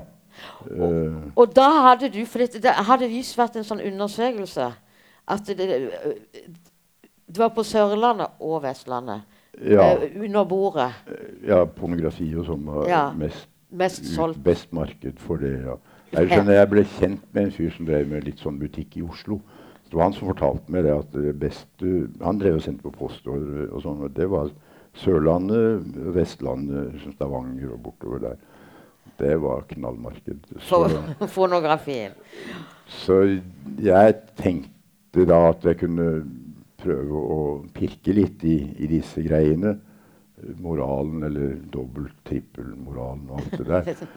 Og, Og da hadde du For det hadde visst vært en sånn undersøkelse at det, det, det var på Sørlandet og Vestlandet. ja, eh, under bordet. ja, pornografi og sånn var Ja. mest Mest solgt. best marked for det. ja. Jeg skjønner, jeg ble kjent med en fyr som drev med litt sånn butikk i Oslo. Det var han som fortalte meg det at det beste Han drev og sendte på postordre og sånn. og Det var Sørlandet, Vestlandet, Stavanger og bortover der. Det var knallmarked. For Så, fonografien. så jeg tenkte da at jeg kunne prøve å pirke litt i, i disse greiene. Moralen, eller dobbelt, trippelmoralen og alt det der.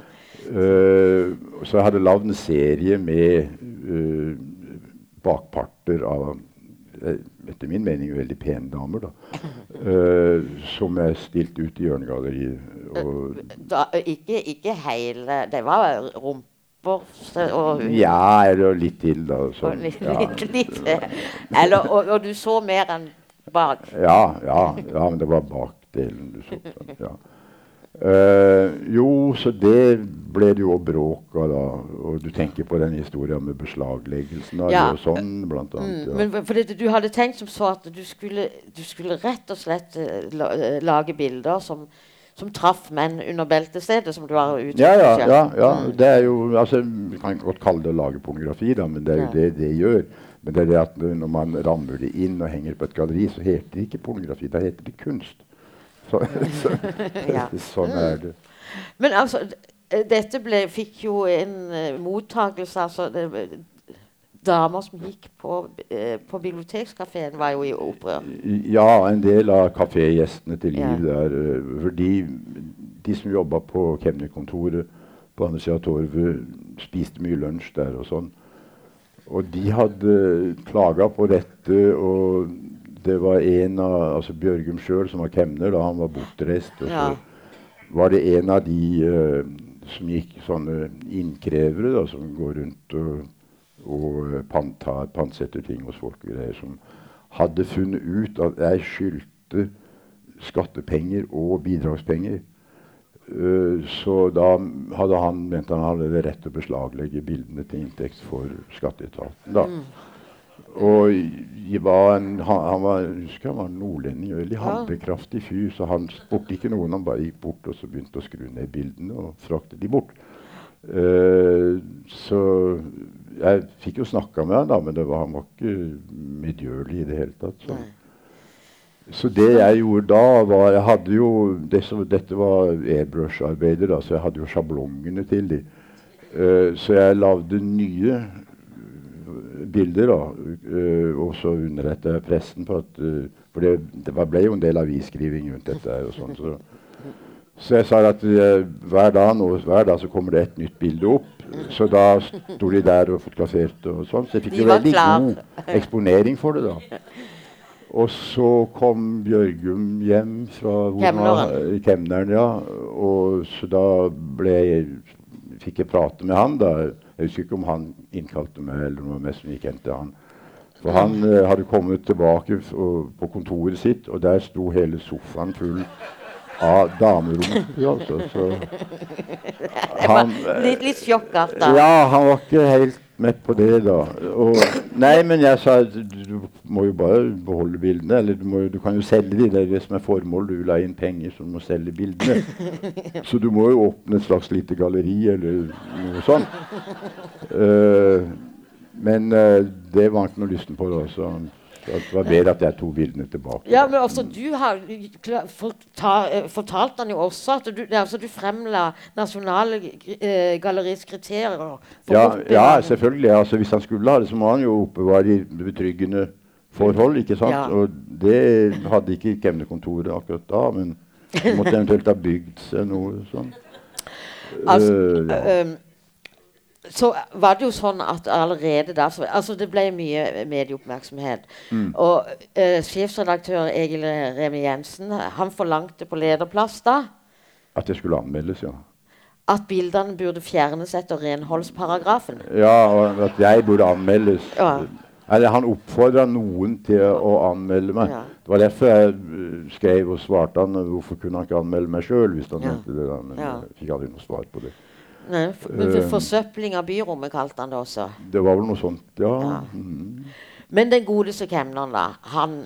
uh, så jeg hadde lagd en serie med uh, bakparter av eh, etter min mening veldig pene damer. da, Uh, Som jeg stilte ut i Hjørnegalleriet. Da, ikke, ikke hele Det var rumper og ja, eller litt til, da. Sånn, litt, litt, litt Eller, og, og du så mer enn bak. Ja, ja, ja, men det var bakdelen du så. den. ja. Uh, jo, så det ble det jo bråk av da. Og du tenker på den historien med beslagleggelsen av Ja. det og sånn, blant annet. Mm, ja. men for det, du hadde tenkt som så at du skulle, du skulle rett og slett eh, la, eh, lage bilder som, som traff menn under beltestedet, som du har uttrykt Ja, ja, ja, ja. Mm. Det er jo altså, Vi kan godt kalle det å lage pornografi, da, men det er jo Ja. det det gjør. Men det er det at når man rammer det inn og henger på et galleri, så heter det ikke pornografi, da heter det kunst. Så, så, Ja. sånn er det. Men altså, eh, dette ble, fikk jo en uh, mottakelse altså, det, Damer som gikk på, uh, på bibliotekskafeen, var jo i opprør. Ja, en del av kafégjestene til Liv Ja. der. eh, Fordi de som jobba på kemnerkontoret på andre sida av torvet, spiste mye lunsj der og sånn. Og de hadde klaga på dette, og det var en av altså Bjørgum sjøl, som var kemner da han var bortreist. Og Ja. så var det en av de uh, som gikk sånne innkrevere, da, som går rundt og, og eh, pantsetter ting hos folk og greier, som hadde funnet ut at jeg skyldte skattepenger og bidragspenger. Uh, så da hadde han mente han hadde rett til å beslaglegge bildene til inntekt for skatteetaten. da. Og var en, han, han var, husker han var nordlending, veldig handlekraftig fyr. Så han spurte ikke noen, han bare gikk bort og så begynte å skru ned bildene og frakte de bort. Uh, så jeg fikk jo snakka med han da, men det var, han var ikke medgjørlig i det hele tatt. Så. Så det jeg gjorde da, var Jeg hadde jo det som, Dette var airbrush-arbeider, så jeg hadde jo sjablongene til de. Uh, så jeg lagde nye eh, bilder, da. eh, og så underrettet jeg pressen på at eh, For det, det var- ble jo en del avisskriving rundt dette og sånn. Så, så jeg sa at uh, hver, dag, nå, hver dag så kommer det et nytt bilde opp. Så da sto de der og fotograferte og sånn. Så jeg fikk jo veldig klar. god eksponering for det, da. Og så kom Bjørgum hjem fra Kemneren, ja. Og så da ble jeg, fikk jeg prate med han. da. Jeg husker ikke om han innkalte meg, eller noe mest som gikk hen til han. For han eh, hadde kommet tilbake og, på kontoret sitt, og der sto hele sofaen full av damerumper. Altså, så han, Litt, litt sjokkert, da. ja, han var ikke helt med på det, da. Og, nei, men jeg sa du, du må jo bare beholde bildene. Eller du, må, du kan jo selge de. Det er det som er formålet. Du la inn penger, så du må selge bildene. Så du må jo åpne et slags lite galleri eller noe sånt. Uh, men uh, det var ikke noe lysten på. da, så det var bedre at jeg tok bildene tilbake. Ja, men altså, du har eh, fortalt han jo også at du, altså, du fremla Nasjonale galleriets kriterier Ja, ja, selvfølgelig. Altså, hvis han skulle ha det, så må han jo oppbevare i betryggende forhold. ikke sant? Ja. Og det hadde ikke kemnerkontoret akkurat da, men måtte eventuelt ha bygd seg noe sånn. Altså, uh, ja. Så var det jo sånn at allerede da så, altså Det ble mye medieoppmerksomhet. Mm. Og eh, sjefsredaktør Egil Remi Jensen han forlangte på lederplass da At det skulle anmeldes, ja. at bildene burde fjernes etter renholdsparagrafen. Ja, og at jeg burde anmeldes. Ja. Eller han oppfordra noen til å anmelde meg. Ja. Det var derfor jeg eh, skrev og svarte han hvorfor kunne han ikke anmelde meg sjøl. hvis han Ja. mente det jeg fikk aldri noe svar på det. Nei, for, men for Eh. forsøpling av byrommet kalte han det også. Det var vel noe sånt, ja. Ja. Mhm. Men den godeste kemneren, da, han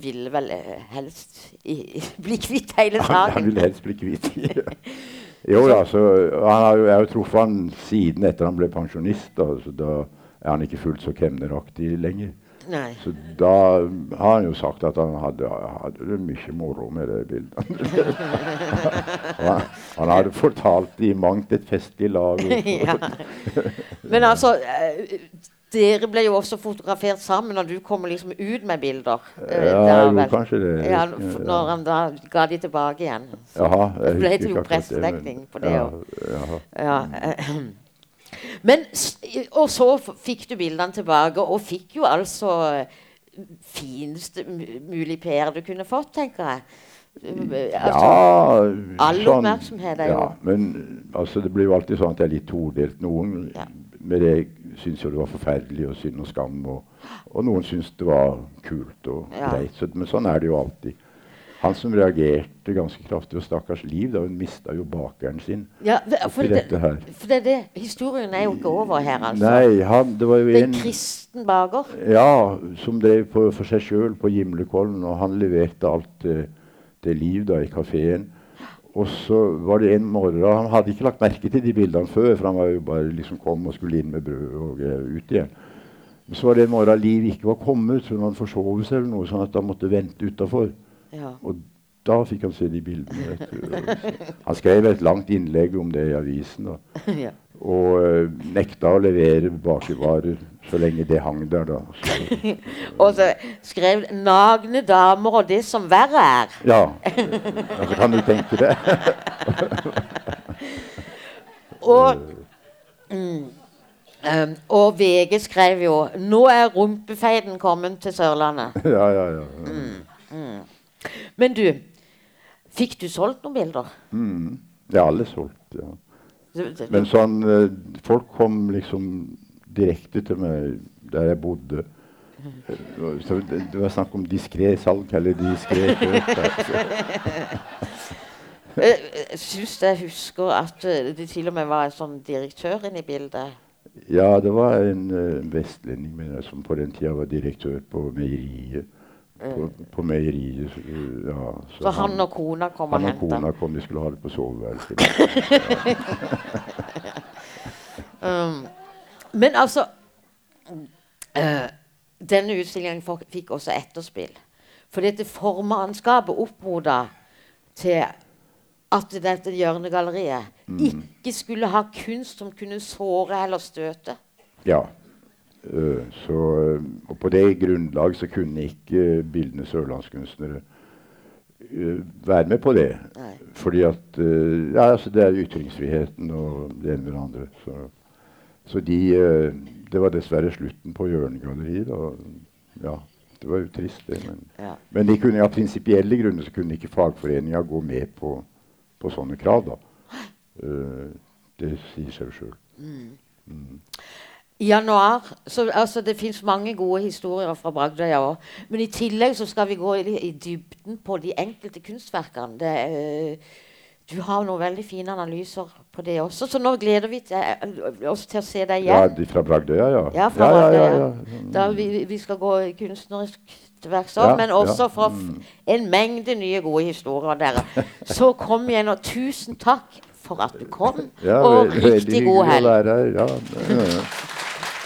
ville vel eh, helst i, i, bli kvitt hele Han, han ville helst bli kvitt Jo da, så han har jo, jeg har jo truffet han siden etter han ble pensjonist. Da, så da er han ikke fullt så kemneraktig lenger. Nei. Så da har han jo sagt at han hadde, hadde det mye moro med det bildet. han, han hadde fortalt i mangt et festlig lag. ja. Men altså eh, Dere ble jo også fotografert sammen når du kommer liksom ut med bilder. eh, Ja, der jo, kanskje det. Ja, når han da ga de tilbake igjen. Så Jaha, jeg ble det jo pressedekning på det òg. Ja. Men Og så fikk du bildene tilbake, og fikk jo altså eh, fineste mu- mulig PR du kunne fått, tenker jeg. Eh, Altså, ja, all oppmerksomhet er jo- ja, Men altså, det blir jo alltid sånn at jeg er litt todelt. Noen Ja. med det syns jo det var forferdelig og synd og skam. Og, og noen syns det var kult og Ja. greit. Så, men sånn er det jo alltid. Han som reagerte ganske kraftig, og stakkars Liv, da hun mista jo bakeren sin. Ja, for det, for det, det, historien er jo ikke over her, altså. Nei, han, det var jo en en kristen baker. ja, som drev på, for seg sjøl på Gimlekollen, og han leverte alt til, det liv da i kafeen. Og så var det en morgen Han hadde ikke lagt merke til de bildene før, for han var jo bare liksom kom og skulle inn med brød og ut igjen. Men så var det en morgen Liv ikke var kommet, så hun hadde forsovet seg eller noe, sånn at han måtte vente utafor. Ja. Og da fikk han se de bildene. vet. Han skrev et langt innlegg om det i avisen. da. ja. Og eh, nekta å levere bakervarer så lenge det hang der. da. Så, Og så skrev 'nagne damer og det som verre er'. ja, altså, kan du tenke det? Og, mm, um, og VG skrev jo 'Nå er rumpefeiden kommet til Sørlandet'. ja, ja, ja. Men du, fikk du solgt noen bilder? Mm. Ja, alle solgt, ja. Men sånn, eh, folk kom liksom direkte til meg der jeg bodde. Eh, Så det, det var snakk om diskré salg eller diskré kjøp. altså. du, Jeg syns jeg husker at eh, det til og med var en sånn direktør inne i bildet. Ja, det var en vestlending jeg, som på den tida var direktør på meieriet. På, på meieriet, eh, ja. Så han og kona kom og han og henta. kona kom, de skulle ha det på soveværelset. Um, men altså uh, Denne utstillingen fikk også etterspill. For dette formannskapet oppmoda til at dette hjørnegalleriet ikke skulle ha kunst som kunne såre eller støte. Ja. Eh, så, eh, og på det grunnlag så kunne ikke bildene bildende sørlandskunstnere eh, være med på det. Nei. Fordi at ja, altså Det er ytringsfriheten og det ene med det andre. Så, så de Det var dessverre slutten på Hjørnegalleriet. Ja, det var jo trist, det. Men, Ja. men de kunne, av prinsipielle grunner så kunne ikke fagforeninga gå med på, på sånne krav. da. Det sier seg jo sjøl. I januar så, altså Det fins mange gode historier fra Bragdøya òg. Men i tillegg så skal vi gå i, i dybden på de enkelte kunstverkene. Det, øh, du har noen veldig fine analyser på det også, så nå gleder vi til, øh, oss til å se deg Ja, igjen. de fra Bragdøya, ja. Ja, fra ja, ja, Bragdøya. ja, ja. Da vi, vi skal gå kunstnerisk til verks òg, Ja, men også ja, fra en mengde nye gode historier. Dere. Så kom igjen, og tusen takk for at du kom. Ja, og veldig riktig god hyggelig å helg. være her. Ja,